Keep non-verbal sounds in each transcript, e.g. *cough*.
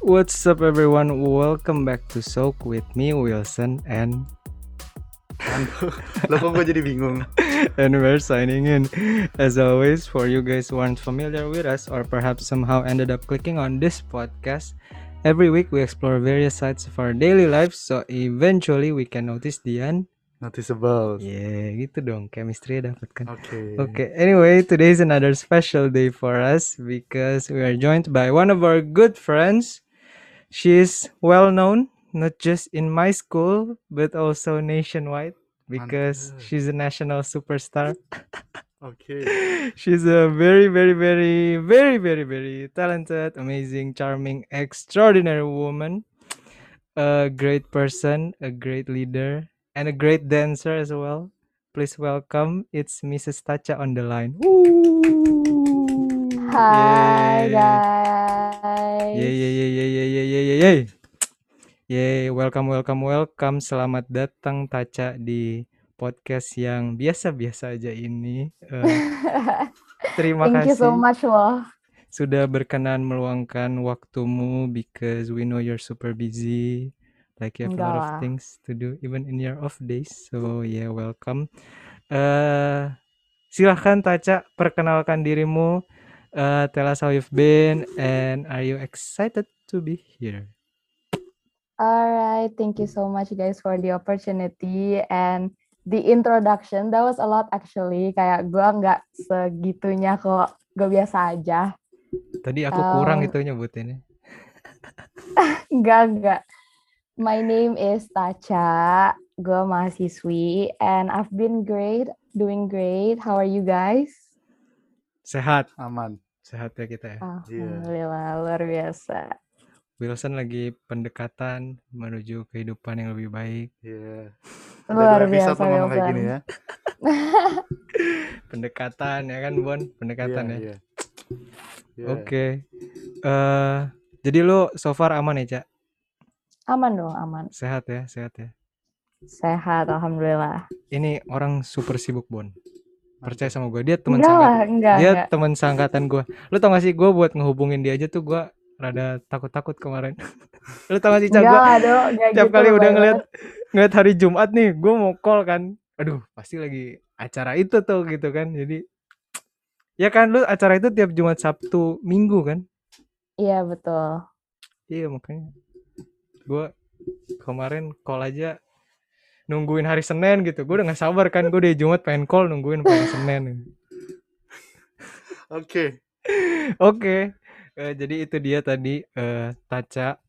What's up everyone? Welcome back to Soak with me Wilson and lo kok gue jadi bingung? *laughs* and we're signing in. As always, for you guys who aren't familiar with us or perhaps somehow ended up clicking on this podcast, every week we explore various sides of our daily lives so eventually we can notice the end. Noticeable. Yeah, gitu dong. Chemistry dapat kan. Oke. Okay, anyway, today is another special day for us because we are joined by one of our good friends. She is well known, not just in my school, but also nationwide because Mantap. she's a national superstar. *laughs* okay. *laughs* She's a very, very, very, very, very, very talented, amazing, charming, extraordinary woman. A great person, a great leader, and a great dancer as well. Please welcome, it's Mrs. Tacha on the line. Woo! Hi Yay. guys. guys. Yeay, yeay, yeay, yeay, yeay, yeay, yeay, yeay. Yeay, welcome, welcome, welcome. Selamat datang Taca di podcast yang biasa-biasa aja ini. Uh, *laughs* terima Thank kasih. Thank you so much loh. Sudah berkenan meluangkan waktumu because we know you're super busy. Like you have Enggak a lot of things to do even in your off days. So yeah, welcome. Eh, uh, silahkan Taca perkenalkan dirimu Eh tell us how you've been and are you excited to be here? Alright, thank you so much guys for the opportunity and the introduction. That was a lot actually. Kayak gua nggak segitunya kok. Gue biasa aja. Tadi aku kurang Um, itu nyebutinnya. *laughs* Enggak, enggak. My name is Tacha. Gue mahasiswi and I've been great, doing great. How are you guys? Sehat, Aman. sehat ya kita ya. Alhamdulillah, luar biasa. Wilson lagi pendekatan menuju kehidupan yang lebih baik. Iya. Udah Luar biasa, lo ngomong kayak gini ya. *laughs* Pendekatan ya kan Bon, pendekatan Iya, ya. iya. Iya. Oke. Eh jadi lu so far aman ya, Cak? Aman dong, aman. Sehat ya, sehat ya. Sehat, alhamdulillah. Ini orang super sibuk, Bon. Percaya sama gue, dia teman sangkatan. enggak, Dia teman sangkatan gue. Lu tau gak sih gue buat ngehubungin dia aja tuh gue rada takut-takut kemarin. *laughs* Lu tau gak sih? Enggak Gue tiap gitu, kali udah ngeliat ngeliat hari Jumat nih, gue mau call kan. Aduh, pasti lagi acara itu tuh gitu kan. Jadi ya kan lu acara itu tiap Jumat, Sabtu, Minggu kan? Iya, betul. Iya makanya gue kemarin call aja nungguin hari Senin gitu. Gue udah gak sabar kan. Gue dari Jumat pengen call nungguin pengen Senin. *laughs* Oke. Oke. eh, jadi itu dia tadi eh Taca.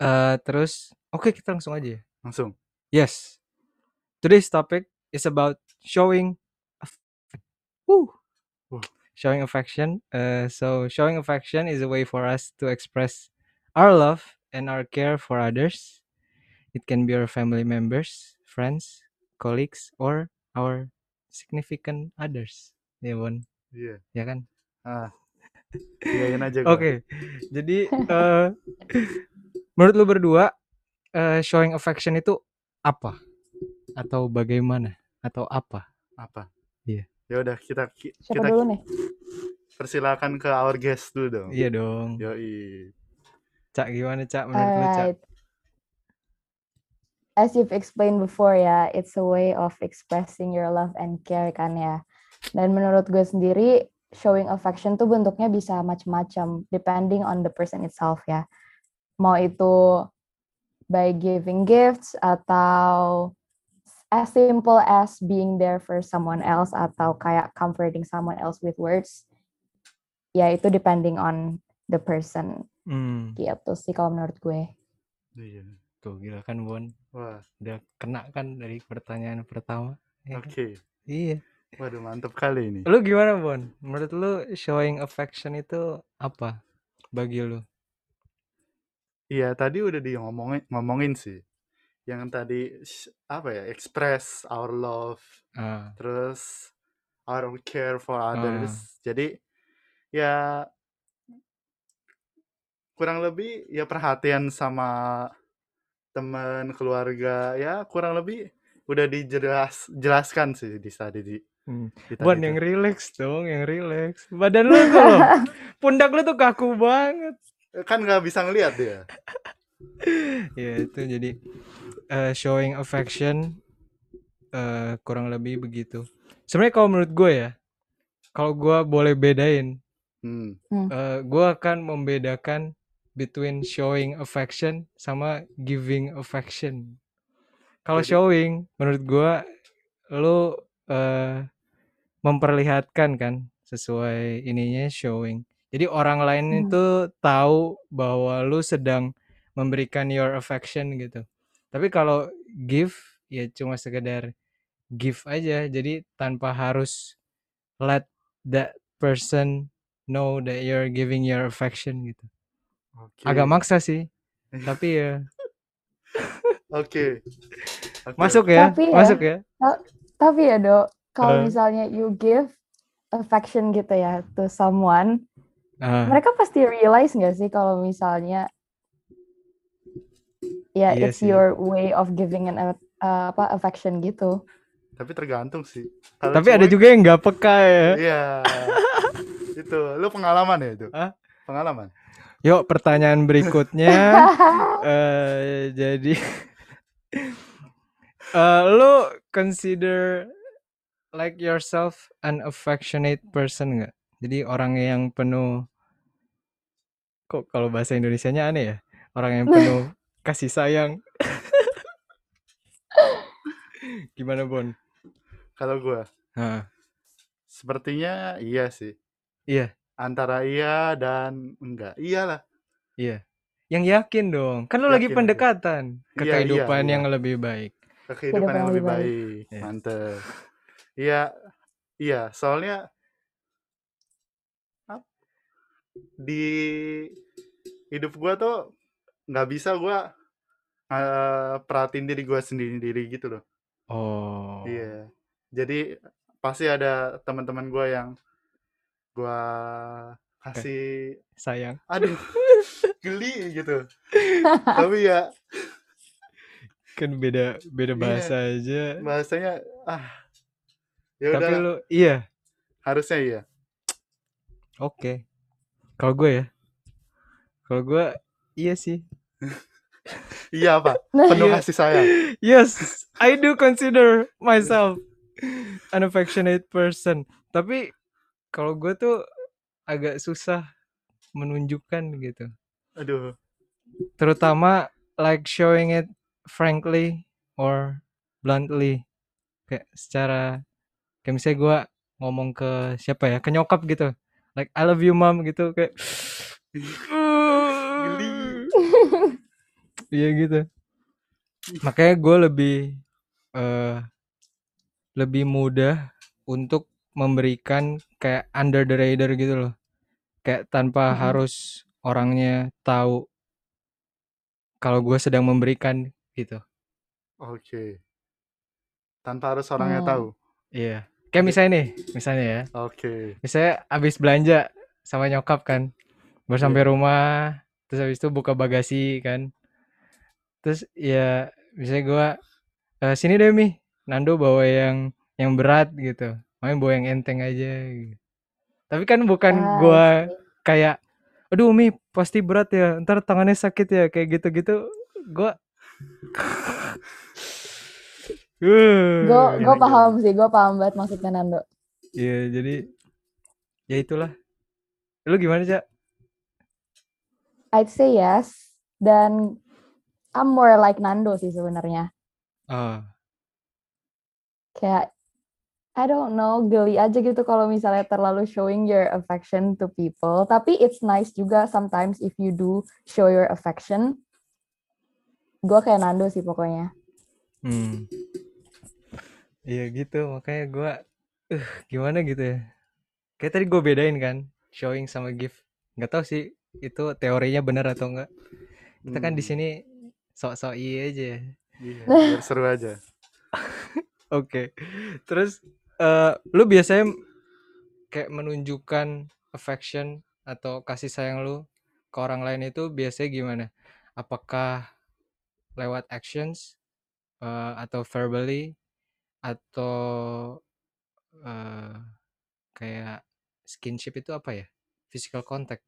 Eh terus oke kita langsung aja ya. Langsung. Yes. Today's topic is about showing Woo. Showing affection. Uh, so showing affection is a way for us to express our love and our care for others. It can be our family members, friends, colleagues, or our significant others. Ya Bon, Iya. ya kan? Ah. Iyain aja Oke. gua. Jadi eh menurut lu berdua eh, showing affection itu apa? Atau bagaimana? Atau apa? Apa? Iya. Ya udah kita ki- Siapa kita dulu nih? persilakan ke our guest dulu dong. Iya dong. Yoi. Cak gimana Cak menurut lu Cak? As you've explained before ya, it's a way of expressing your love and care kan ya. Dan menurut gue sendiri, showing affection tuh bentuknya bisa macam-macam, depending on the person itself ya. Mau itu by giving gifts atau as simple as being there for someone else atau kayak comforting someone else with words. Ya itu depending on the person Hmm, gitu sih kalau menurut gue. Iya. tuh gila kan Bon. Wah, Udah kena kan dari pertanyaan pertama. ya kan? oke. Iya. Waduh, mantap kali ini. Lu gimana Bon? Menurut lu showing affection itu apa bagi lu? Iya, tadi udah di ngomongin ngomongin sih. Yang tadi apa ya? Express our love, Ah, terus our care for others. Jadi ya kurang lebih ya perhatian sama teman, keluarga, ya kurang lebih udah dijelas jelaskan sih di tadi di hmm. tadi yang relax dong, yang relax. Badan lu tuh loh, *laughs* pundak lu tuh kaku banget. kan nggak bisa ngelihat dia. *laughs* ya itu jadi eh, showing affection eh, kurang lebih begitu sebenarnya kalau menurut gue ya kalau gue boleh bedain Hmm. eh, gue akan membedakan between showing affection sama giving affection. Kalau showing menurut gue lu eh, memperlihatkan kan sesuai ininya showing. Jadi orang lain Hmm. itu tahu bahwa lu sedang memberikan your affection gitu. Tapi kalau give ya cuma sekedar give aja. Jadi tanpa harus let that person know that you're giving your affection gitu Oke. agak maksa sih *laughs* tapi ya Oke. Oke, masuk ya Tapi ya, masuk ya Tapi ya dok, kalau Eh. misalnya you give affection gitu ya to someone, Ah, mereka pasti realize nggak sih kalau misalnya ya Iya it's sih. your way of giving an uh, apa affection gitu. Tapi tergantung sih. Kalau tapi ada cowok- juga yang nggak peka ya Iya. *laughs* itu, lu pengalaman ya itu? Hah? Pengalaman. Yuk pertanyaan berikutnya *laughs* eh jadi *laughs* eh lu consider like yourself an affectionate person nggak? Jadi orang yang penuh kok kalau bahasa Indonesianya aneh ya? Orang yang penuh *laughs* kasih sayang. Gimana Bon? Kalau gua, Hah, sepertinya iya sih. iya, Antara iya dan enggak. Iyalah. iya. Yang yakin dong. Kan lu lagi Yakin, yakin. pendekatan ke Iya, iya, kehidupan iya. yang lebih baik. Ke kehidupan yang lebih baik. Iya. Mantep. Iya. Iya, soalnya di hidup gua tuh nggak bisa gua eh, perhatiin diri gua sendiri-sendiri gitu loh. Oh. Iya. Jadi pasti ada teman-teman gua yang gua kasih Sayang. aduh *laughs* geli gitu. *laughs* Tapi ya Kan beda beda Iya. bahasa aja. bahasanya ah ya Tapi udah lu iya. harusnya iya. Oke. Kalau gue ya. Kalau gue iya sih. *laughs* Iya apa? Penuh Iya. kasih sayang. Yes, I do consider myself an affectionate person. Tapi kalau gue tuh agak susah menunjukkan gitu. Aduh. Terutama like showing it frankly or bluntly. Kayak secara kayak misalnya gue ngomong ke siapa ya, ke nyokap gitu. Like I love you mom gitu kayak Geli. *laughs* Iya gitu. Makanya gue lebih eh lebih mudah untuk memberikan kayak under the radar gitu loh. Kayak tanpa Mhm. harus orangnya tahu kalau gue sedang memberikan gitu. Oke. Tanpa harus orangnya Hmm. tahu. Iya. Kayak misalnya nih, misalnya ya. Oke. Misalnya abis belanja sama nyokap kan. Baru sampai rumah, terus habis itu buka bagasi kan. Terus ya misalnya gua "Eh, sini deh Mi, Nando bawa yang yang berat gitu. Main bawa yang enteng aja gitu. Tapi kan bukan Ah, gua see. kayak aduh Mi pasti berat ya, ntar tangannya sakit ya kayak gitu-gitu. Gua *laughs* Gue Uh, gue gitu. paham sih, gue paham banget maksudnya Nando. Iya, jadi ya itulah. Lu gimana, Cak? I'd say yes. Dan I'm more like Nando sih sebenarnya. Oh, Kayak I don't know, geli aja gitu kalau misalnya terlalu showing your affection to people. Tapi it's nice juga sometimes if you do show your affection. Gue kayak Nando sih pokoknya. hmm. Iya gitu, makanya gua eh gimana gitu ya. Kayak tadi gue bedain kan, showing sama gift. Nggak tahu sih itu teorinya benar atau enggak. Kita kan di Hmm. sini sok-sok iya aja. Iya, seru aja. *laughs* Oke. Terus eh lu biasanya kayak menunjukkan affection atau kasih sayang lu ke orang lain itu biasanya gimana? Apakah lewat actions eh, atau verbally atau eh, kayak skinship itu apa ya? Physical contact.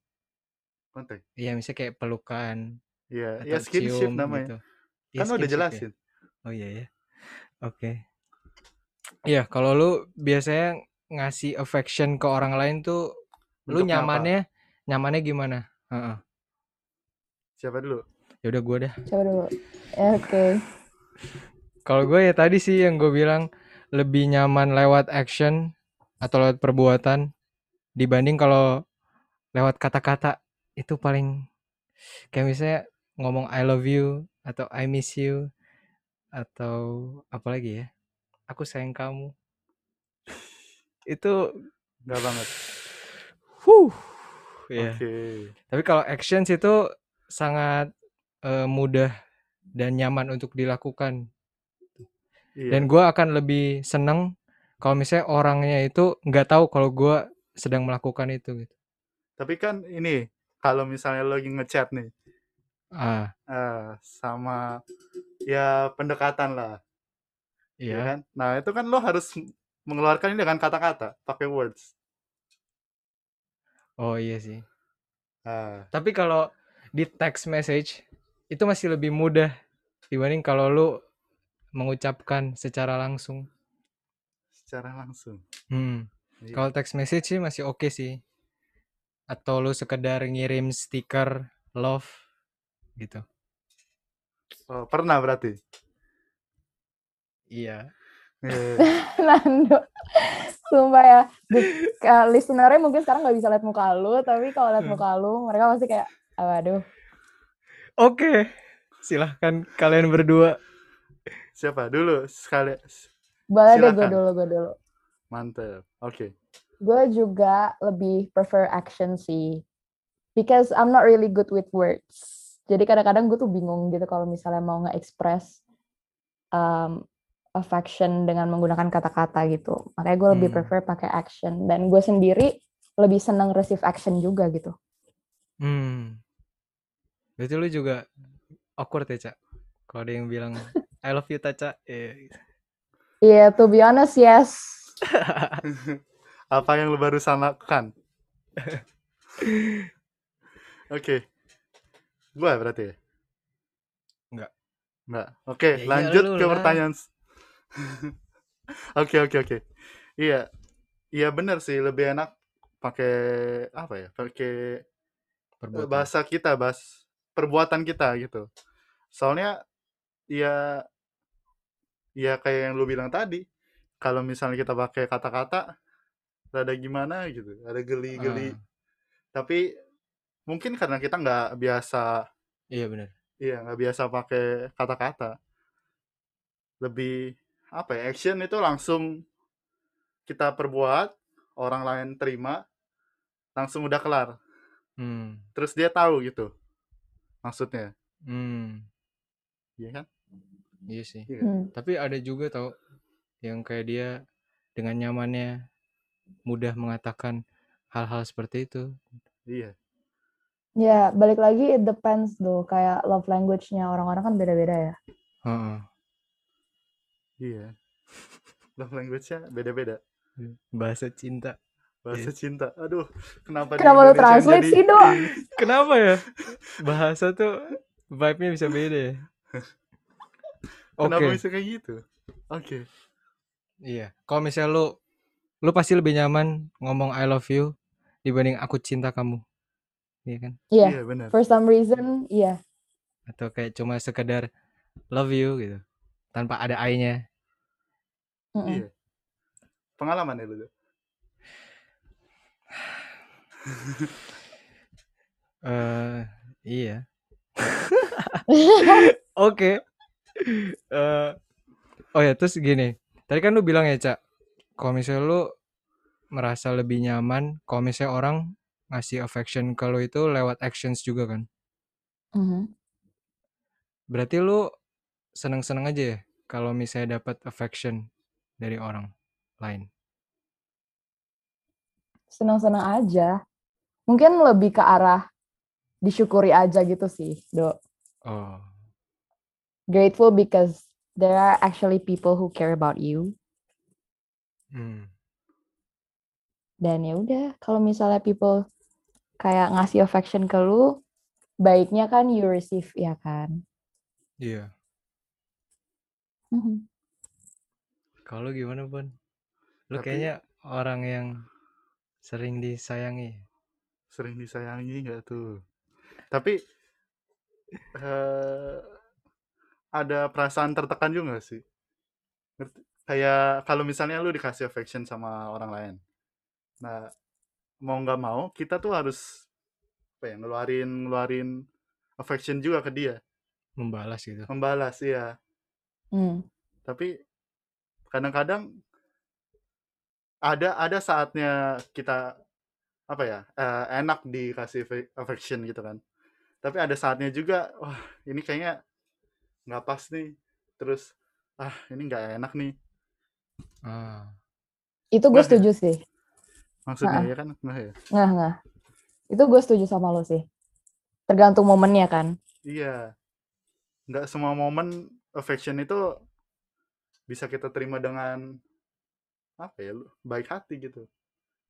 Kontak. Iya, misalnya kayak pelukan Iya, atau ya skinship cium namanya. gitu. Iya, Kan udah skinship ya? jelasin. Oh iya ya. Oke. Iya, kalau lu biasanya ngasih affection ke orang lain tuh lu Bentuknya apa? nyamannya nyamannya gimana? Heeh. Siapa dulu? Ya udah gua dah. Coba dulu. Ya, Oke. Kalau gue ya tadi sih yang gue bilang lebih nyaman lewat action atau lewat perbuatan dibanding kalau lewat kata-kata itu paling kayak misalnya ngomong I love you atau I miss you atau apa lagi ya aku sayang kamu itu Enggak banget. huh ya Oke. tapi kalau actions itu sangat eh, mudah dan nyaman untuk dilakukan Iya. dan gue akan lebih seneng kalau misalnya orangnya itu nggak tahu kalau gue sedang melakukan itu gitu Tapi kan ini kalau misalnya lo lagi ngechat nih ah eh, sama ya pendekatan lah, ya iya kan? Nah, itu kan lo harus mengeluarkan ini dengan kata-kata, pakai words. oh iya sih Ah, Tapi kalau di text message itu masih lebih mudah dibanding kalau lu mengucapkan secara langsung. secara langsung. Hmm. Iya. Kalau text message sih masih oke sih. Atau lu sekedar ngirim stiker love gitu. Oh, pernah berarti. Iya. *laughs* Eh, Nando. Sumpah ya. Di, uh, listenernya mungkin sekarang nggak bisa lihat muka lu, tapi kalau lihat Hmm. muka lu, mereka pasti kayak, waduh. Oke. Silahkan kalian berdua. siapa dulu sekali? Boleh deh gue dulu, gue dulu. Mantep. Oke. Gue juga lebih prefer action sih. Because I'm not really good with words. Jadi kadang-kadang gue tuh bingung gitu kalau misalnya mau nge-express um, affection dengan menggunakan kata-kata gitu. Makanya gue lebih Hmm. prefer pakai action. Dan gue sendiri lebih senang receive action juga gitu. Hmm. Berarti lu juga awkward ya, Cak? Kalau ada yang bilang I love you, Taca. Eh, Iya, to be honest, yes. *laughs* Apa yang lo barusan lakukan? *laughs* Oke. Gua berarti ya? Enggak. Enggak. Oke, Ya iya lanjut lu ke lah. pertanyaan. *laughs* Oke, oke, oke. Iya. Iya benar sih, lebih enak pakai apa ya? Pakai perbuatan. bahasa kita, bahas perbuatan kita gitu. Soalnya ya ya kayak yang lu bilang tadi, kalau misalnya kita pakai kata-kata rada gimana gitu, ada geli-geli. Ah, Tapi mungkin karena kita nggak biasa, iya benar. iya nggak biasa pakai kata-kata. Lebih apa ya? Action itu langsung kita perbuat, orang lain terima, langsung udah kelar. Hmm. Terus dia tahu gitu maksudnya, Hmm. iya kan? Iya sih. Iya kan? Hmm. Tapi ada juga tau yang kayak dia dengan nyamannya mudah mengatakan hal-hal seperti itu. Iya. Ya, balik lagi it depends tuh. Kayak love language-nya orang-orang kan beda-beda ya. Heeh. Iya. Love language-nya beda-beda. Bahasa cinta. Bahasa cinta. Aduh, kenapa Kenapa lu translate sih, Do? *laughs* Kenapa ya? Bahasa tuh vibe-nya bisa beda ya. *laughs* Oke. Kenapa bisa kayak gitu? Oke. Iya. Kalau misalnya lu lu pasti lebih nyaman ngomong I love you dibanding aku cinta kamu. Iya kan? Iya, Iya, benar. for some reason, iya. Atau kayak cuma sekedar love you gitu. Tanpa ada I-nya. Mm-mm. Iya. Pengalaman ya lu. *laughs* Eh, iya. *laughs* Oke. Eh, oh ya, terus gini. Tadi kan lu bilang ya, Cak, kalau misalnya lu merasa lebih nyaman kalau misalnya orang ngasih affection ke lu itu lewat actions juga kan. Mhm. Berarti lu seneng-seneng aja ya kalau misalnya dapat affection dari orang lain. Senang-senang aja. Mungkin lebih ke arah disyukuri aja gitu sih, Do. Oh. Grateful because there are actually people who care about you. Hmm. Dan ya udah, kalau misalnya people kayak ngasih affection ke lu, baiknya kan you receive ya kan. Iya. Mhm. Kalau gimana, Bon? Lu Tapi- kayaknya orang yang sering disayangi. sering disayangi nggak tuh tapi eh ada perasaan tertekan juga nggak sih Ngerti? kayak kalau misalnya lu dikasih affection sama orang lain nah mau nggak mau kita tuh harus apa ya ngeluarin ngeluarin affection juga ke dia Membalas gitu. membalas ya Hmm. tapi kadang-kadang ada ada saatnya kita apa ya eh, enak dikasih affe- affection gitu kan tapi ada saatnya juga wah ini kayaknya nggak pas nih terus ah ini nggak enak nih Ah. Itu gue ya? setuju sih. maksudnya Ha-ha. ya kan nggak ya Nggak, nggak. Itu gue setuju sama lo sih. Tergantung momennya kan. iya nggak semua momen affection itu bisa kita terima dengan apa ya lu baik hati gitu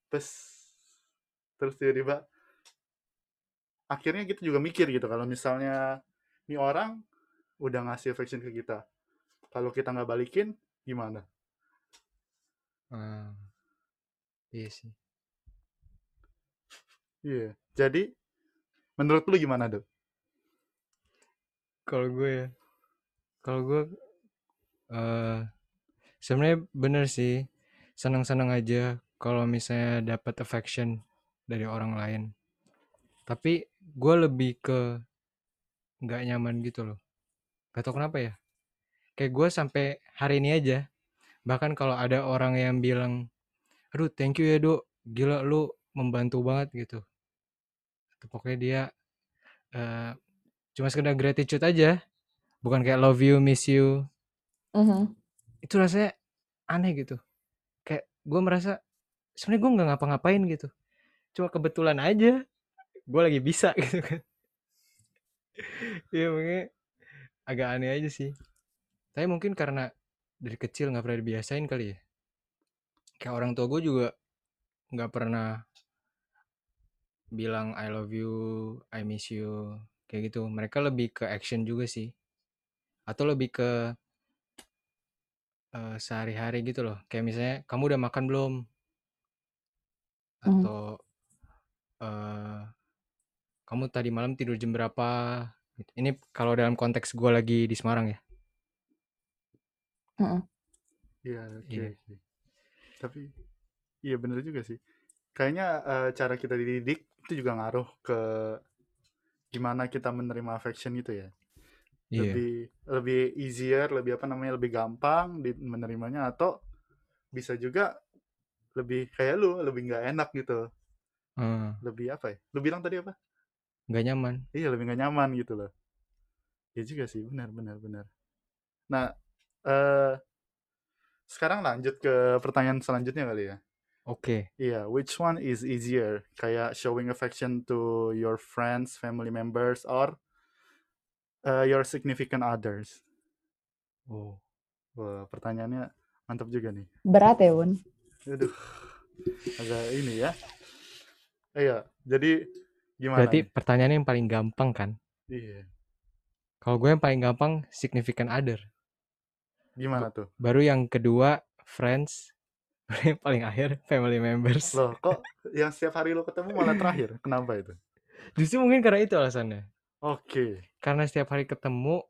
terus terus tiba-tiba akhirnya kita juga mikir gitu kalau misalnya ini orang udah ngasih affection ke kita kalau kita nggak balikin gimana Ah. Iya sih. iya jadi menurut lu gimana dok Kalau gue ya, kalau gue eh sebenarnya bener sih senang-senang aja kalau misalnya dapat affection dari orang lain. Tapi gue lebih ke nggak nyaman gitu loh. Gak tau kenapa ya. Kayak gue sampai hari ini aja. Bahkan kalau ada orang yang bilang, aduh thank you ya dok, gila lu membantu banget gitu. Pokoknya dia eh cuma sekedar gratitude aja bukan kayak love you miss you. Mhm. itu rasanya aneh gitu. Kayak gue merasa sebenarnya gue nggak ngapa-ngapain gitu. Cuma kebetulan aja gue lagi bisa. *laughs* Gitu kan. Iya makanya agak aneh aja sih. Tapi mungkin karena dari kecil nggak pernah dibiasain kali ya. Kayak orang tua gue juga nggak pernah bilang I love you I miss you. Kayak gitu. Mereka lebih ke action juga sih atau lebih ke eh, sehari-hari gitu loh kayak misalnya kamu udah makan belum Mhm. atau eh kamu tadi malam tidur jam berapa Gitu. ini kalau dalam konteks gue lagi di Semarang ya Mhm. iya oke Iya. oke tapi iya bener juga sih kayaknya eh, cara kita dididik itu juga ngaruh ke gimana kita menerima affection itu ya iya. Lebih lebih easier lebih apa namanya lebih gampang di menerimanya atau bisa juga lebih kayak lu lebih nggak enak gitu. Eh, lebih apa ya? Lu bilang tadi apa? Nggak nyaman. Iya lebih nggak nyaman gitu loh. Ya juga sih benar benar benar. Nah eh sekarang lanjut ke pertanyaan selanjutnya kali ya. Oke. Iya which one is easier? Kayak showing affection to your friends family members or uh, your significant others oh wah pertanyaannya mantap juga nih Berat ya, Bun. Aduh, agak ini ya. Iya, jadi gimana? berarti nih? pertanyaannya yang paling gampang kan Iya, kalau gue yang paling gampang significant other gimana tuh? baru yang kedua friends *laughs* baru yang paling akhir family members Loh, kok yang setiap hari lo ketemu malah terakhir? Kenapa itu? *laughs* justru mungkin karena itu alasannya Oke, karena setiap hari ketemu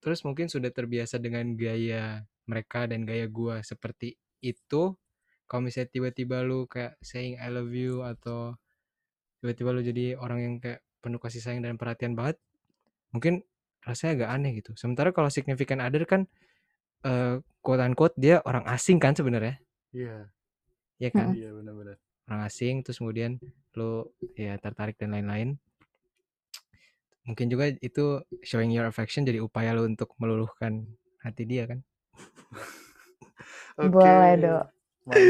terus mungkin sudah terbiasa dengan gaya mereka dan gaya gua seperti itu. Kalau misalnya tiba-tiba lu kayak saying I love you atau tiba-tiba lu jadi orang yang kayak penuh kasih sayang dan perhatian banget mungkin rasanya agak aneh gitu. Sementara kalau significant other kan eh quote unquote dia orang asing kan sebenarnya. Iya, ya kan? Iya benar-benar. orang asing terus kemudian lu ya tertarik dan lain-lain mungkin juga itu showing your affection jadi upaya lu untuk meluluhkan hati dia kan Oke, Boleh, Dok. Tapi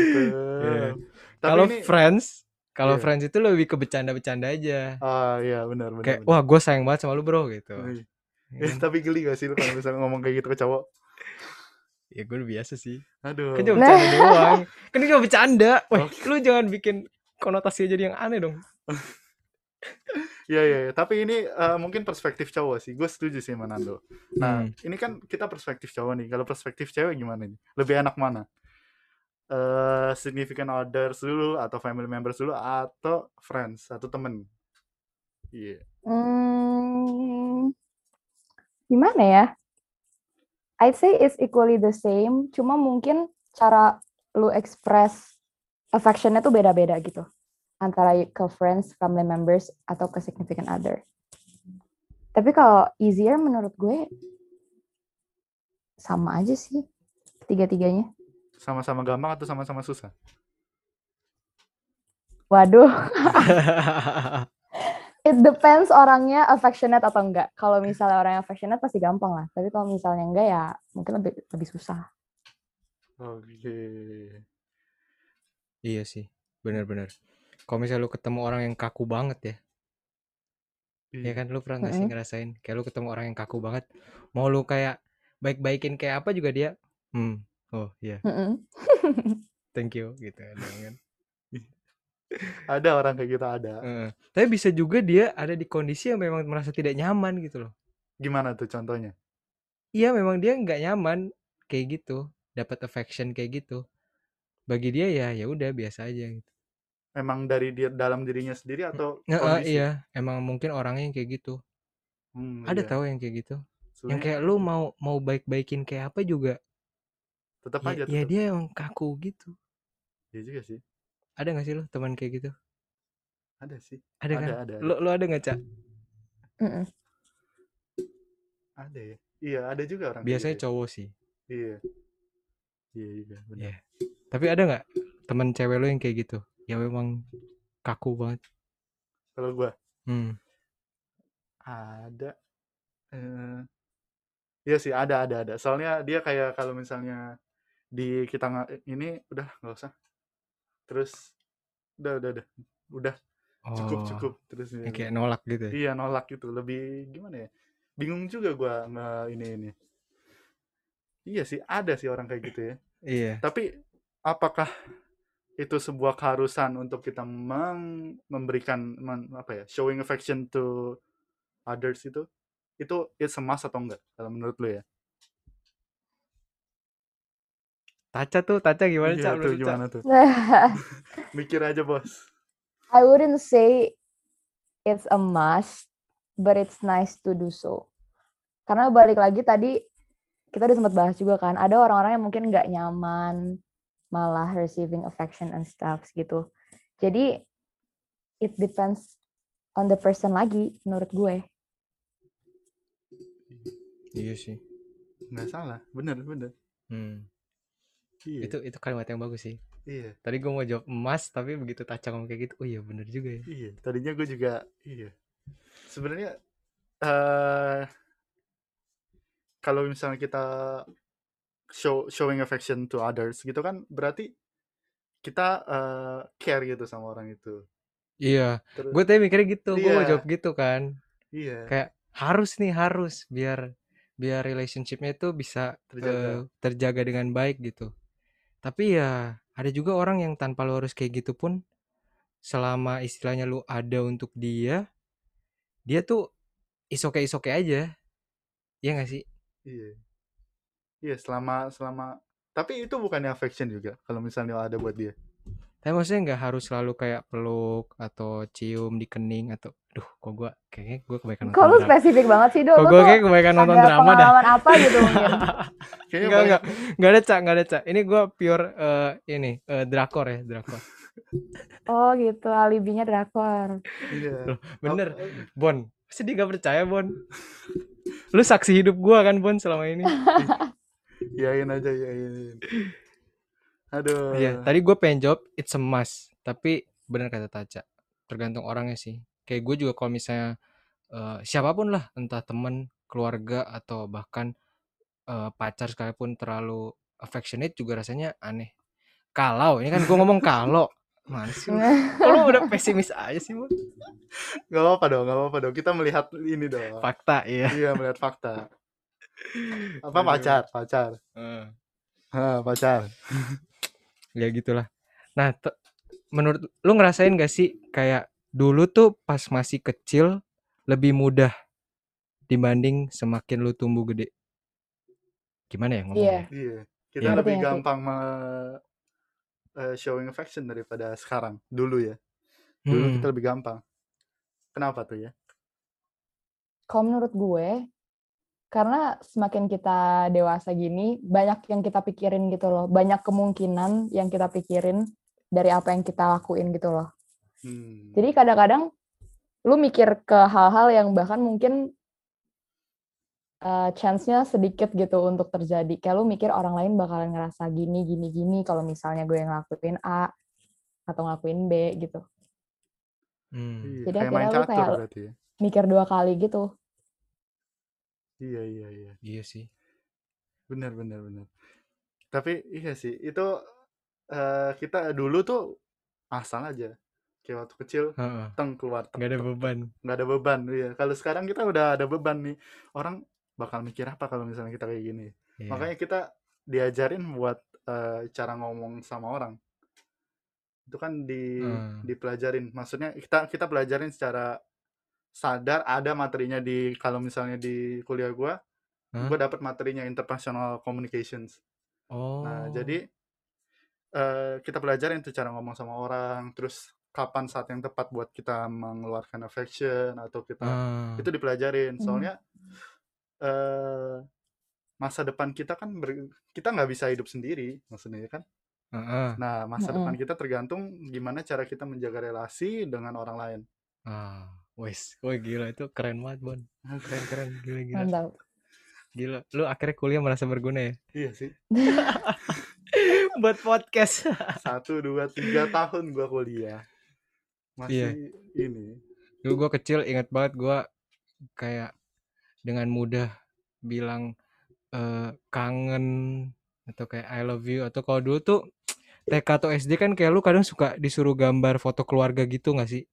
kalau ini, friends kalau Iya. friends itu lebih ke bercanda-bercanda aja ah iya benar benar. kayak benar. wah gue sayang banget sama lu bro gitu Iya. Ya Eh, kan? tapi geli gak sih lo kalau misalnya ngomong kayak gitu ke cowok? ya gue udah biasa sih Aduh. kan cuma bercanda *laughs* doang kan cuma bercanda wah Oke. lu jangan bikin konotasi jadi yang aneh dong *laughs* Iya iya, iya. tapi ini eh, mungkin perspektif cowok sih. Gue setuju sih sama Nando. Nah, Hmm. ini kan kita perspektif cowok nih. Kalau perspektif cewek gimana nih? Lebih enak mana? Eh significant others dulu atau family members dulu atau friends atau temen? Iya. Hmm, gimana ya? I'd say it's equally the same, cuma mungkin cara lu express affectionnya tuh beda-beda gitu. Antara ke friends, family members, atau ke significant other. Tapi kalau easier menurut gue, sama aja sih. Tiga-tiganya. Sama-sama gampang atau sama-sama susah? Waduh, *laughs* it depends orangnya affectionate atau enggak. Kalau misalnya orangnya affectionate pasti gampang lah. Tapi kalau misalnya enggak ya mungkin lebih lebih susah. Oke. Iya sih, bener-bener. Kalau misalnya lu ketemu orang yang kaku banget ya, ya Iya. kan lu pernah nggak sih ngerasain kayak lu ketemu orang yang kaku banget, mau lu kayak baik-baikin kayak apa juga dia, hmm, oh iya, Mm-mm. thank you gitu kan. *laughs* Ada orang kayak gitu ada. Heeh. Tapi bisa juga dia ada di kondisi yang memang merasa tidak nyaman gitu loh. Gimana tuh contohnya? Iya memang dia nggak nyaman kayak gitu, dapat affection kayak gitu. Bagi dia ya ya udah biasa aja gitu. Emang dari dia dalam dirinya sendiri atau Heeh, kondisi? iya, emang mungkin orangnya yang kayak gitu. Hmm, Ada iya. tahu yang kayak gitu. Yang Sebenarnya kayak lu mau mau baik-baikin kayak apa juga tetap ya, aja ya tetap. dia emang kaku gitu. Iya juga sih. Ada gak sih lu teman kayak gitu? Ada sih. Ada kan? Ada ada. Lu lu ada nggak, Cak? Mm-mm. Ada ya. Iya, ada juga orang Biasanya gitu. ya. cowok sih. Iya. Iya juga, benar. Iya. Tapi ada nggak teman cewek lu yang kayak gitu? Yang memang kaku banget. Kalau gua Hmm. ada eh Iya sih, ada ada ada. Soalnya dia kayak kalau misalnya di kita nggak ini udah nggak usah. Terus udah udah udah. Udah cukup Oh, cukup terus yang ini. kayak nolak gitu ya. Iya, nolak gitu. Lebih gimana ya? Bingung juga gua nggak ini ini. Iya sih, ada sih orang kayak gitu ya. Iya. Tapi apakah itu sebuah keharusan untuk kita meng- memberikan men- apa ya showing affection to others itu itu it's a must atau enggak kalau menurut lu ya Taca tuh, Taca gimana, iya Cak? tuh Cak? gimana tuh *laughs* mikir aja bos I wouldn't say it's a must, but it's nice to do so. Karena balik lagi tadi kita udah sempat bahas juga kan, ada orang-orang yang mungkin nggak nyaman malah receiving affection and stuff gitu. Jadi it depends on the person lagi menurut gue. Iya sih. nggak salah bener bener Hmm. iya Itu itu kalimat yang bagus sih. iya Tadi gue mau jawab emas, tapi begitu Taca ngomong kayak gitu, oh iya bener juga ya. iya tadinya gue juga iya sebenarnya eh kalau misalnya kita show showing affection to others gitu kan berarti kita eh, care gitu sama orang itu Iya, gue tadi mikirnya gitu, gue mau Iya. jawab gitu kan. iya Kayak harus nih harus biar biar relationshipnya itu bisa Terjaga. eh, terjaga dengan baik gitu. Tapi ya ada juga orang yang tanpa lu harus kayak gitu pun selama istilahnya lu ada untuk dia, dia tuh isoke isoke aja. Iya gak sih? Iya. Iya, selama selama tapi itu bukannya affection juga kalau misalnya ada buat dia. Tapi maksudnya nggak harus selalu kayak peluk atau cium di kening atau, duh, kok gue kayaknya gue kebanyakan lu nonton drama. spesifik banget sih, Do? Kok gue kayak kebanyakan nonton ada drama dah. pengalaman apa gitu mungkin? *laughs* Kayaknya Enggak, banyak- enggak. Enggak ada, Cak. Enggak ada, Cak. Ini gue pure eh, ini eh, drakor ya, drakor. Oh gitu, alibinya drakor. Iya. Bener. Apa- Bon, pasti dia gak percaya, Bon. Lu saksi hidup gua kan, Bon, selama ini. *laughs* Iyain aja, iyain. Aduh. Iya, tadi gue pengen jawab it's a must, tapi bener kata Taca. Tergantung orangnya sih. Kayak gue juga kalau misalnya eh, siapa pun lah, entah temen, keluarga atau bahkan eh, pacar sekalipun terlalu affectionate juga rasanya aneh. Kalau, ini kan gue ngomong *laughs* kalau. Mana sih lu? *laughs* Kalau udah pesimis aja sih, Bon. Gak apa-apa dong, gak apa-apa dong. Kita melihat ini dong. Fakta, iya. Iya, melihat fakta. Apa Aduh. pacar? Pacar. Eh. Ha, pacar. ya gitulah nah menurut lu ngerasain gak sih kayak dulu tuh pas masih kecil lebih mudah dibanding semakin lu tumbuh gede. Gimana ya ngomongnya? Iya. Iya. Kita Iya. lebih ngerti. gampang me- eh, showing affection daripada sekarang. Dulu ya. Dulu Hmm. kita lebih gampang. Kenapa tuh ya? Kalau menurut gue, karena semakin kita dewasa gini, banyak yang kita pikirin gitu loh. Banyak kemungkinan yang kita pikirin dari apa yang kita lakuin gitu loh. Hmm. Jadi kadang-kadang lu mikir ke hal-hal yang bahkan mungkin eh, chance-nya sedikit gitu untuk terjadi. Kayak lu mikir orang lain bakalan ngerasa gini, gini, gini kalau misalnya gue ngelakuin A atau ngelakuin B gitu. Hmm. Iya, Jadi kayak main akhirnya lu catur kayak- berarti ya. Mikir dua kali gitu. Iya, iya, iya. Iya sih. Benar, benar, benar. Tapi iya sih, itu eh, kita dulu tuh asal aja. Kayak waktu kecil, Heeh. teng keluar. tek, Gak ada beban. nggak ada beban iya kalau sekarang kita udah ada beban nih orang bakal mikir apa kalau misalnya kita kayak gini Iya. makanya kita diajarin buat eh, cara ngomong sama orang itu kan di Hmm. dipelajarin maksudnya kita kita pelajarin secara sadar ada materinya di kalau misalnya di kuliah gua Hah? gua dapat materinya interpersonal communications Oh. nah jadi eh, kita pelajarin tuh cara ngomong sama orang terus kapan saat yang tepat buat kita mengeluarkan affection atau kita Ah. itu dipelajarin Hmm. soalnya eh masa depan kita kan ber- kita nggak bisa hidup sendiri maksudnya kan Heeh. nah masa depan Mm-mm. kita tergantung gimana cara kita menjaga relasi dengan orang lain Ah. Wes, wah gila itu keren banget Bon. Keren keren gila gila. Mantap. Gila. Lu akhirnya kuliah merasa berguna ya? iya sih *laughs* Buat podcast. satu dua tiga tahun gua kuliah Iya. masih ini Dulu gue kecil ingat banget gue kayak dengan mudah bilang eh, kangen atau kayak I love you atau kalau dulu tuh TK atau SD kan kayak lu kadang suka disuruh gambar foto keluarga gitu gak sih?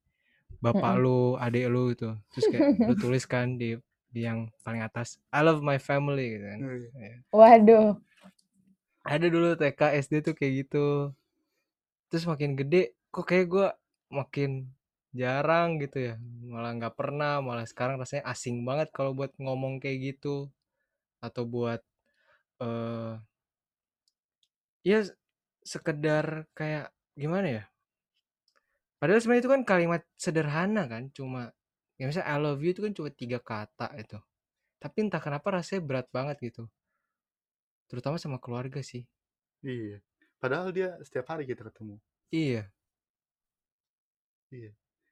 Bapak Mm-mm. lu, adik lu itu. Terus kayak lu *laughs* tulis kan di, di yang paling atas I love my family gitu kan. Waduh. Ada dulu TK SD tuh kayak gitu. Terus makin gede kok kayak gue makin jarang gitu ya. Malah nggak pernah, malah sekarang rasanya asing banget kalau buat ngomong kayak gitu atau buat eh ya sekedar kayak gimana ya? Padahal sebenarnya itu kan kalimat sederhana kan, cuma ya misalnya I love you itu kan cuma tiga kata itu. Tapi entah kenapa rasanya berat banget gitu. Terutama sama keluarga sih. iya padahal dia setiap hari kita ketemu Iya.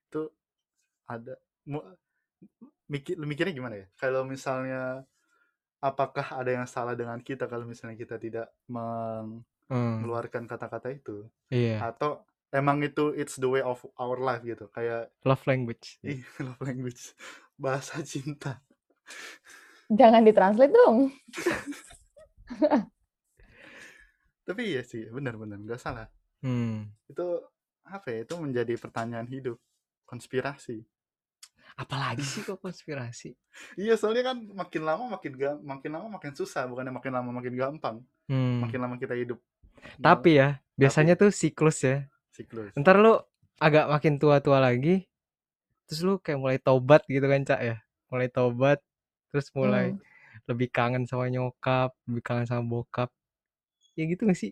itu ada mu- mikir mikirnya gimana ya kalau misalnya apakah ada yang salah dengan kita kalau misalnya kita tidak Hmm, mengeluarkan kata-kata itu iya. atau emang itu it's the way of our life gitu kayak Love language. ih *laughs* love language bahasa cinta Jangan ditranslate dong. tapi iya sih benar-benar nggak salah Hmm. itu apa ya itu menjadi pertanyaan hidup konspirasi Apalagi sih *laughs* kok konspirasi? iya soalnya kan makin lama makin ga, makin lama makin susah bukannya makin lama makin gampang Hmm. makin lama kita hidup Tapi ya, biasanya tuh siklus ya. Siklus Ntar lu agak makin tua-tua lagi, terus lu kayak mulai tobat gitu kan, Cak ya. Mulai tobat, terus mulai Hmm. lebih kangen sama nyokap, lebih kangen sama bokap. Ya gitu gak sih?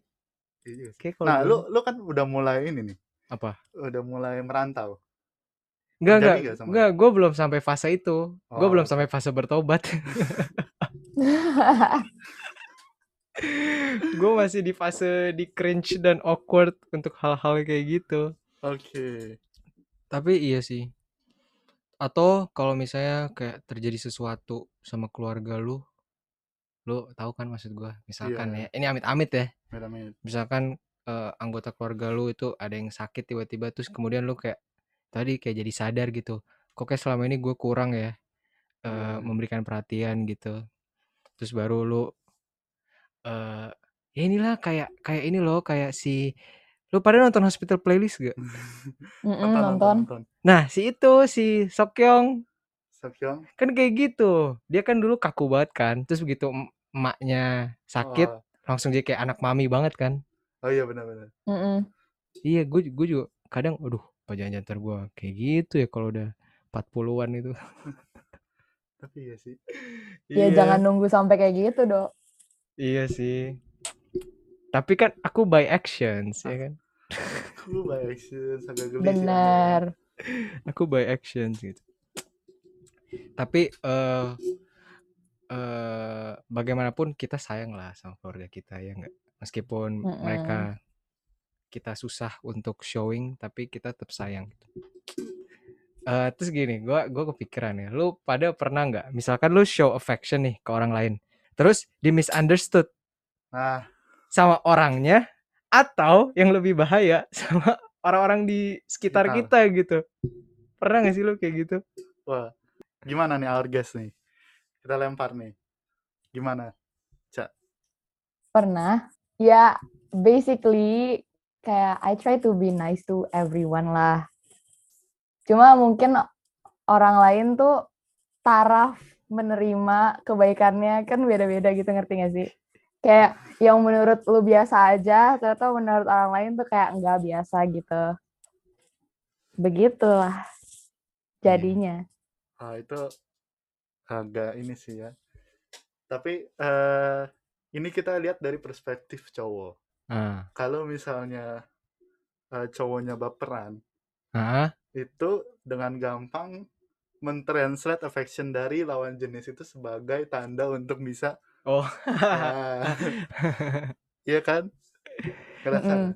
Iya. Kayak kalau nah dulu- lu lu kan udah mulai ini nih apa? udah mulai merantau Enggak, enggak, enggak, gue belum sampai fase itu. Gue Oh, belum oke. sampai fase bertobat. *laughs* *laughs* gue masih di fase di cringe dan awkward untuk hal-hal kayak gitu. oke Tapi iya sih. Atau kalau misalnya kayak terjadi sesuatu sama keluarga lu, lu tahu kan maksud gua. Misalkan Iya. ya, ini amit-amit ya. Amit-amit. Misalkan eh, anggota keluarga lu itu ada yang sakit tiba-tiba terus kemudian lu kayak tadi kayak jadi sadar gitu. Kok kayak selama ini gue kurang ya Iya. memberikan perhatian gitu. Terus baru lu eh ya inilah kayak kayak ini loh kayak si lu pada nonton Hospital Playlist gak? *laughs* Mm-mm, nonton. Nah, si itu si Sokyong Sokyong. kan kayak gitu. Dia kan dulu kaku banget kan. Terus begitu em- emaknya sakit Oh, langsung jadi kayak anak mami banget kan. oh iya benar-benar. Mm-mm. Iya, gue gue juga kadang aduh apa jangan ntar gue kayak gitu ya kalau udah 40-an itu *laughs* Tapi iya sih. Ya jangan nunggu sampai kayak gitu, Dok. Iya sih tapi kan aku by actions ya kan Aku by action agak geli sih. Bener. *laughs* aku by actions gitu tapi eh eh bagaimanapun kita sayang lah sama keluarga kita ya enggak meskipun Mm-mm. mereka kita susah untuk showing tapi kita tetap sayang gitu. Eh terus gini gua gua kepikiran ya lu pada pernah nggak misalkan lu show affection nih ke orang lain terus di misunderstood Nah, sama orangnya atau yang lebih bahaya *laughs* sama orang-orang di sekitar Sekitar. kita gitu pernah gak sih lu kayak gitu wah. Gimana nih our guest nih? Kita lempar nih. Gimana? Pernah. Ya, basically kayak I try to be nice to everyone lah. Cuma mungkin orang lain tuh taraf menerima kebaikannya kan beda-beda gitu ngerti gak sih? Kayak yang menurut lu biasa aja, ternyata menurut orang lain tuh kayak nggak biasa gitu. Begitulah jadinya. Ah, itu agak ini sih ya. Tapi eh ini kita lihat dari perspektif cowok. ah Kalau misalnya eh, cowoknya baperan, ah itu dengan gampang mentranslate affection dari lawan jenis itu sebagai tanda untuk bisa oh ah, *laughs* Iya kan? Ngerasa. Mm-mm.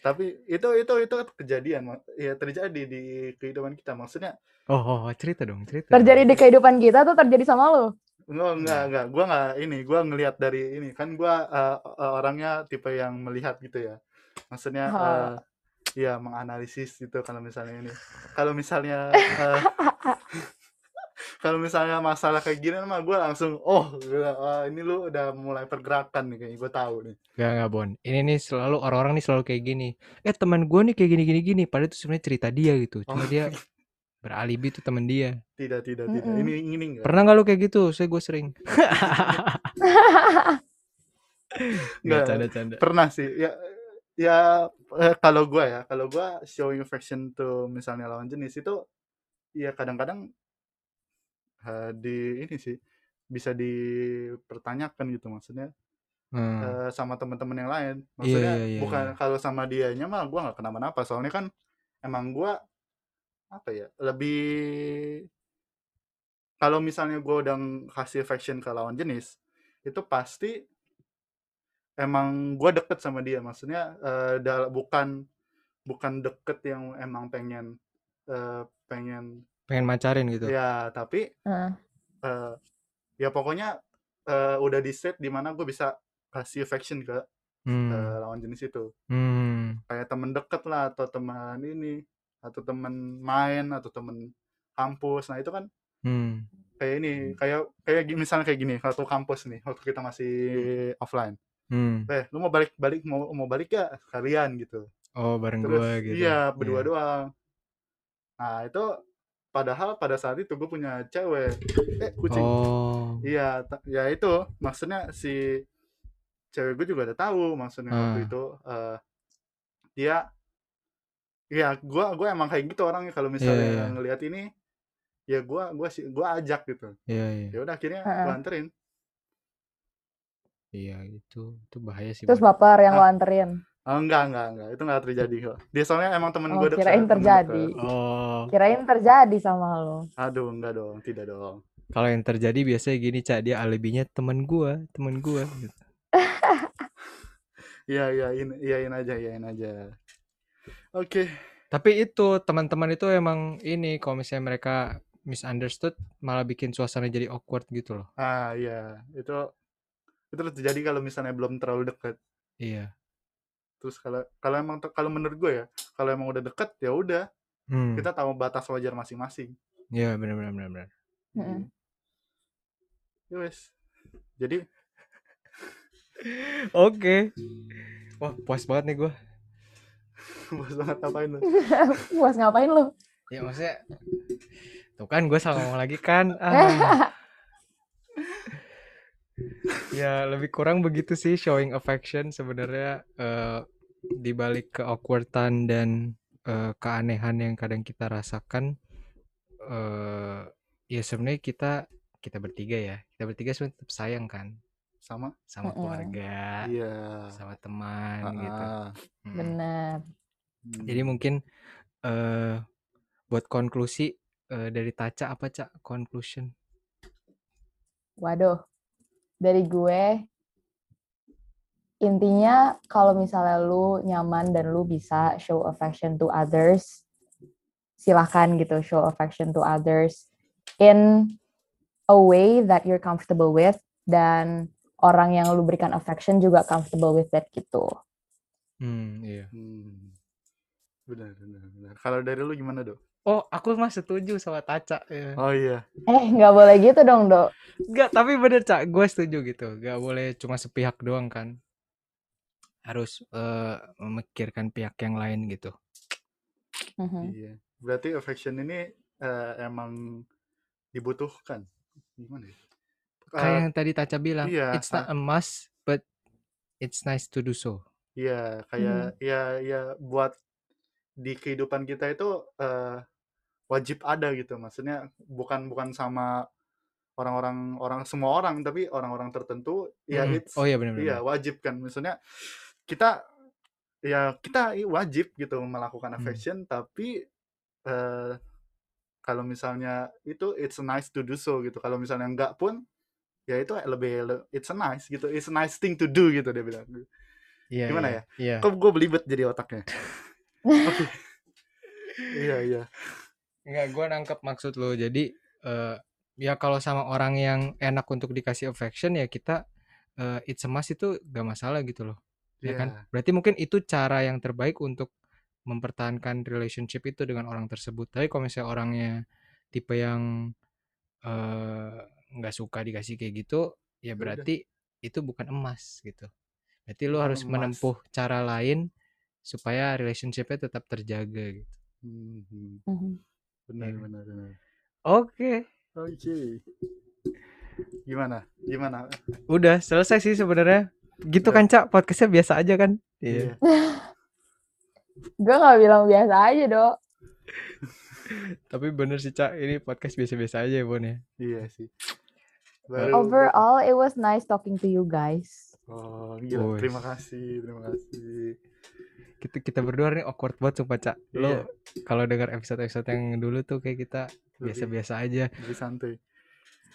Tapi itu itu itu kejadian, Mak. ya terjadi di kehidupan kita. Maksudnya oh, oh, oh, cerita dong cerita Terjadi di kehidupan kita tuh terjadi sama lu. enggak enggak enggak. Gua enggak ini, gua ngelihat dari ini. Kan gua eh, eh, orangnya tipe yang melihat gitu ya. Maksudnya Oh. Ya menganalisis gitu kalau misalnya ini. Kalau misalnya eh, *laughs* kalau misalnya masalah kayak gini mah gua langsung oh gila, wah, ini lu udah mulai pergerakan nih kayaknya gue tahu nih. Gak, gak, Bon. Ini nih selalu orang-orang nih selalu kayak gini. Eh, teman gue nih kayak gini-gini gini. Padahal itu sebenarnya cerita dia gitu. Cuma Oh. dia *laughs* beralibi tuh teman dia. Tidak tidak tidak. Mm-mm. Ini ini enggak. Pernah gak lu kayak gitu? Saya gue sering. *laughs* Nggak. Gak canda-canda. pernah sih ya ya eh, kalau gua ya kalau gua showing affection to misalnya lawan jenis itu ya kadang-kadang eh, di ini sih bisa dipertanyakan gitu maksudnya Hmm. eh, sama teman-teman yang lain Iya, maksudnya iya, iya, bukan iya. kalau sama dianya mah gua nggak kenapa-napa soalnya kan emang gua apa ya lebih kalau misalnya gua udah kasih affection ke lawan jenis itu pasti emang gua deket sama dia maksudnya eh, dal- bukan bukan deket yang emang pengen eh, pengen Pengen macarin gitu. ya tapi Heeh. eh, ya pokoknya eh, udah di set di mana gue bisa kasih affection ke Hmm. eh, lawan jenis itu Hmm. kayak temen deket lah atau teman ini atau temen main atau temen kampus nah itu kan Hmm. kayak ini kayak kayak misalnya kayak gini waktu kampus nih waktu kita masih offline Hmm. eh lu mau balik balik mau mau balik ya kalian gitu Oh, bareng terus gue gitu. iya berdua Iya. doang nah itu padahal pada saat itu gue punya cewek eh kucing Oh. iya ya itu maksudnya si cewek gue juga udah tahu maksudnya Ah. waktu itu eh, dia ya gua gua emang kayak gitu orangnya kalau misalnya iya. ngelihat ini ya gua gua sih gua ajak gitu Iya, iya. ya udah akhirnya gua anterin Iya, itu itu bahaya sih. Terus Bon. baper yang lo Ah. anterin. oh, enggak enggak enggak itu enggak terjadi kok dia soalnya emang temen Oh, gue dekat kirain temen terjadi. Oh. Kirain terjadi sama lo. aduh enggak dong tidak dong Kalau yang terjadi biasanya gini, Cak, dia alibinya temen gua, temen gua gitu. *laughs* iya iyain iyain aja iyain aja oke Tapi itu teman-teman itu emang ini kalau misalnya mereka misunderstood malah bikin suasana jadi awkward gitu loh. ah iya itu itu terjadi kalau misalnya belum terlalu dekat Iya. terus kalau kalau emang kalau menurut gue ya kalau emang udah deket ya udah Hmm. kita tahu batas wajar masing-masing Iya, benar benar benar benar. Mm-mm. ya wes jadi Oke. Wah, puas banget nih gua. *laughs* bos banget ngapain lu *laughs* Puas ngapain lo? Ya maksudnya Tuh kan gue salah ngomong lagi kan. *laughs* Ah. Ya lebih kurang begitu sih showing affection sebenarnya eh, dibalik ke awkwardan dan eh, keanehan yang kadang kita rasakan eh ya sebenarnya kita kita bertiga ya kita bertiga sebenarnya tetap sayang kan sama sama Mm-mm. keluarga iya sama teman gitu Ah, Mm. Bener. hmm. jadi mungkin eh buat konklusi eh, dari Taca apa cak conclusion Waduh, dari gue intinya kalau misalnya lu nyaman dan lu bisa show affection to others, silahkan gitu show affection to others in a way that you're comfortable with dan orang yang lu berikan affection juga comfortable with that gitu. hmm iya Hmm. benar benar benar kalau dari lu gimana dok oh aku mah setuju sama Taca ya. oh iya Eh, nggak boleh gitu dong, Dok. Enggak, tapi bener Cak, gue setuju gitu. Gak boleh cuma sepihak doang kan. Harus eh, memikirkan pihak yang lain gitu. Mhm. iya berarti affection ini eh, emang dibutuhkan gimana ya Kayak Eh, yang tadi Taca bilang, iya, it's not a must, but it's nice to do so. Iya, kayak ya ya buat di kehidupan kita itu eh, wajib ada gitu. Maksudnya bukan bukan sama orang-orang orang semua orang tapi orang-orang tertentu ya Mm-mm. it's Oh iya benar-benar. iya wajib kan. Maksudnya kita ya kita wajib gitu melakukan Hmm. affection tapi eh, kalau misalnya itu it's nice to do so gitu. Kalau misalnya enggak pun ya itu lebih le- it's a nice gitu. It's a nice thing to do gitu dia bilang. Iya, Gimana iya, Iya. Kok gue belibet jadi otaknya? Iya iya. Enggak, gue nangkep maksud lo. Jadi eh, ya kalau sama orang yang enak untuk dikasih affection ya kita eh, it's a must itu gak masalah gitu loh. Ya kan? Iya. Berarti mungkin itu cara yang terbaik untuk mempertahankan relationship itu dengan orang tersebut. Tapi kalau misalnya orangnya tipe yang eh, nggak suka dikasih kayak gitu, ya Ya udah. berarti itu bukan emas gitu. Berarti lo Bukan harus emas. menempuh cara lain supaya relationshipnya tetap terjaga gitu. Mhm. Mhm. Benar Iya. benar benar. Oke, Oke. Gimana? Gimana? udah selesai sih sebenarnya. Gitu Udah. kan Cak, podcastnya biasa aja kan? Iya. *laughs* Gue nggak bilang biasa aja, Dok. *laughs* Tapi bener sih Cak, ini podcast biasa-biasa aja ya Bon ya. Iya sih. Overall, it was nice talking to you guys. Oh, gila. Wes. Terima kasih, terima kasih. Kita kita berdua nih awkward banget sumpah Cak. Lo Iya. kalau dengar episode-episode yang dulu tuh kayak kita Lebih- biasa-biasa aja. Lebih santai.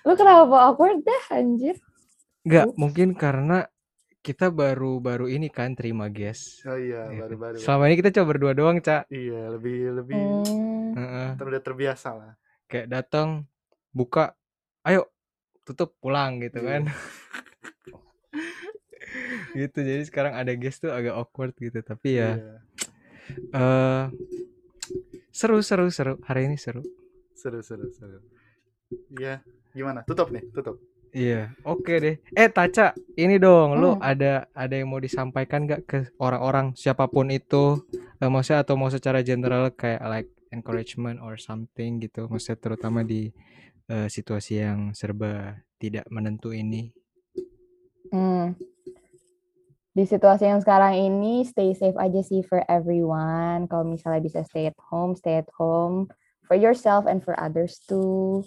Lu kenapa awkward dah, anjir? Enggak, mungkin karena kita baru-baru ini kan terima guest. Oh iya, Iya baru-baru. Selama ini kita coba berdua doang, Cak. Iya, lebih lebih Hmm. Udah terbiasa lah. Kayak datang, buka, ayo tutup pulang gitu Iya. kan. *laughs* gitu. Jadi sekarang ada guest tuh agak awkward gitu, tapi ya Iya. eh seru seru seru. Hari ini seru. Seru seru seru. Iya. Gimana? Tutup nih, tutup. Iya, oke deh. Eh, Taca, ini dong, lu Hmm. ada ada yang mau disampaikan gak ke orang-orang siapa pun itu, eh, maksudnya atau mau secara general kayak like encouragement or something gitu, maksudnya terutama di eh, situasi yang serba tidak menentu ini. Hmm. Di situasi yang sekarang ini, stay safe aja sih for everyone. Kalau misalnya bisa stay at home, stay at home for yourself and for others too.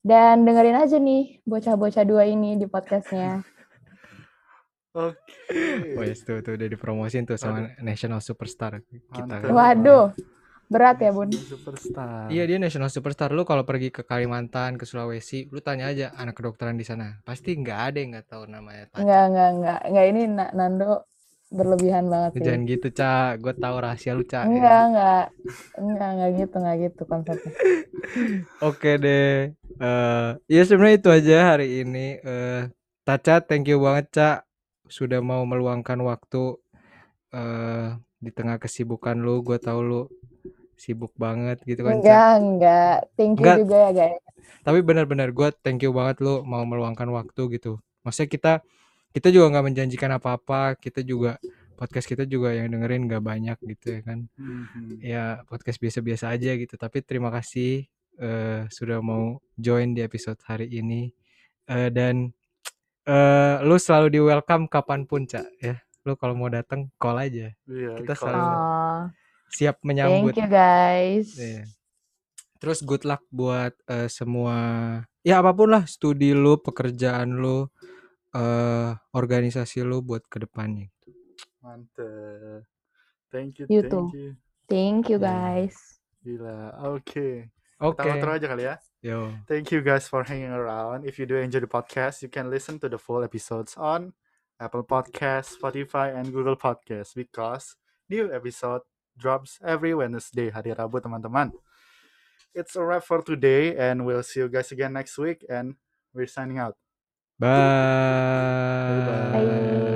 Dan dengerin aja nih bocah-bocah dua ini di podcastnya. *laughs* Oke. Wes tuh tuh udah dipromosin tuh sama National Superstar kita. Kan. Waduh, berat ya bun. Superstar. Iya dia National Superstar. Lu kalau pergi ke Kalimantan, ke Sulawesi, lu tanya aja anak kedokteran di sana. Pasti nggak ada yang nggak tahu namanya Taca. Enggak, enggak, enggak. Enggak, ini Na- Nando berlebihan banget sih. Jangan gitu, Cak. Gue tahu rahasia lu, Cak. ya. Enggak, enggak. Enggak, enggak gitu, enggak gitu konsepnya. *laughs* Oke deh. eh ya sebenarnya itu aja hari ini. Eh Taca, thank you banget, Cak. Sudah mau meluangkan waktu eh di tengah kesibukan lu. Gue tahu lu sibuk banget gitu kan. Enggak, enggak. Thank you Enggak. juga ya, guys. Tapi benar-benar gue thank you banget lu mau meluangkan waktu gitu. Maksudnya kita kita juga nggak menjanjikan apa-apa. Kita juga podcast kita juga yang dengerin nggak banyak gitu ya kan. Mhm. ya podcast biasa-biasa aja gitu tapi terima kasih eh, sudah mau join di episode hari ini Eh, dan eh lu selalu di welcome kapan pun cak ya lu kalau mau datang call aja Iya, Kita selalu- Oh, siap menyambut. Thank you guys. Iya. Terus good luck buat eh, semua ya apa pun lah studi lu, pekerjaan lu, eh organisasi lu buat ke depannya. Mantep. Thank you, You thank too. you. Thank you Iya. guys. Gila. Oke. Oke. Kita outro aja kali ya. Yo. Thank you guys for hanging around. If you do enjoy the podcast, you can listen to the full episodes on Apple Podcasts, Spotify, and Google Podcasts because new episode drops every Wednesday hari Rabu teman-teman. It's a wrap for today and we'll see you guys again next week and we're signing out. Bye. Bye. Bye.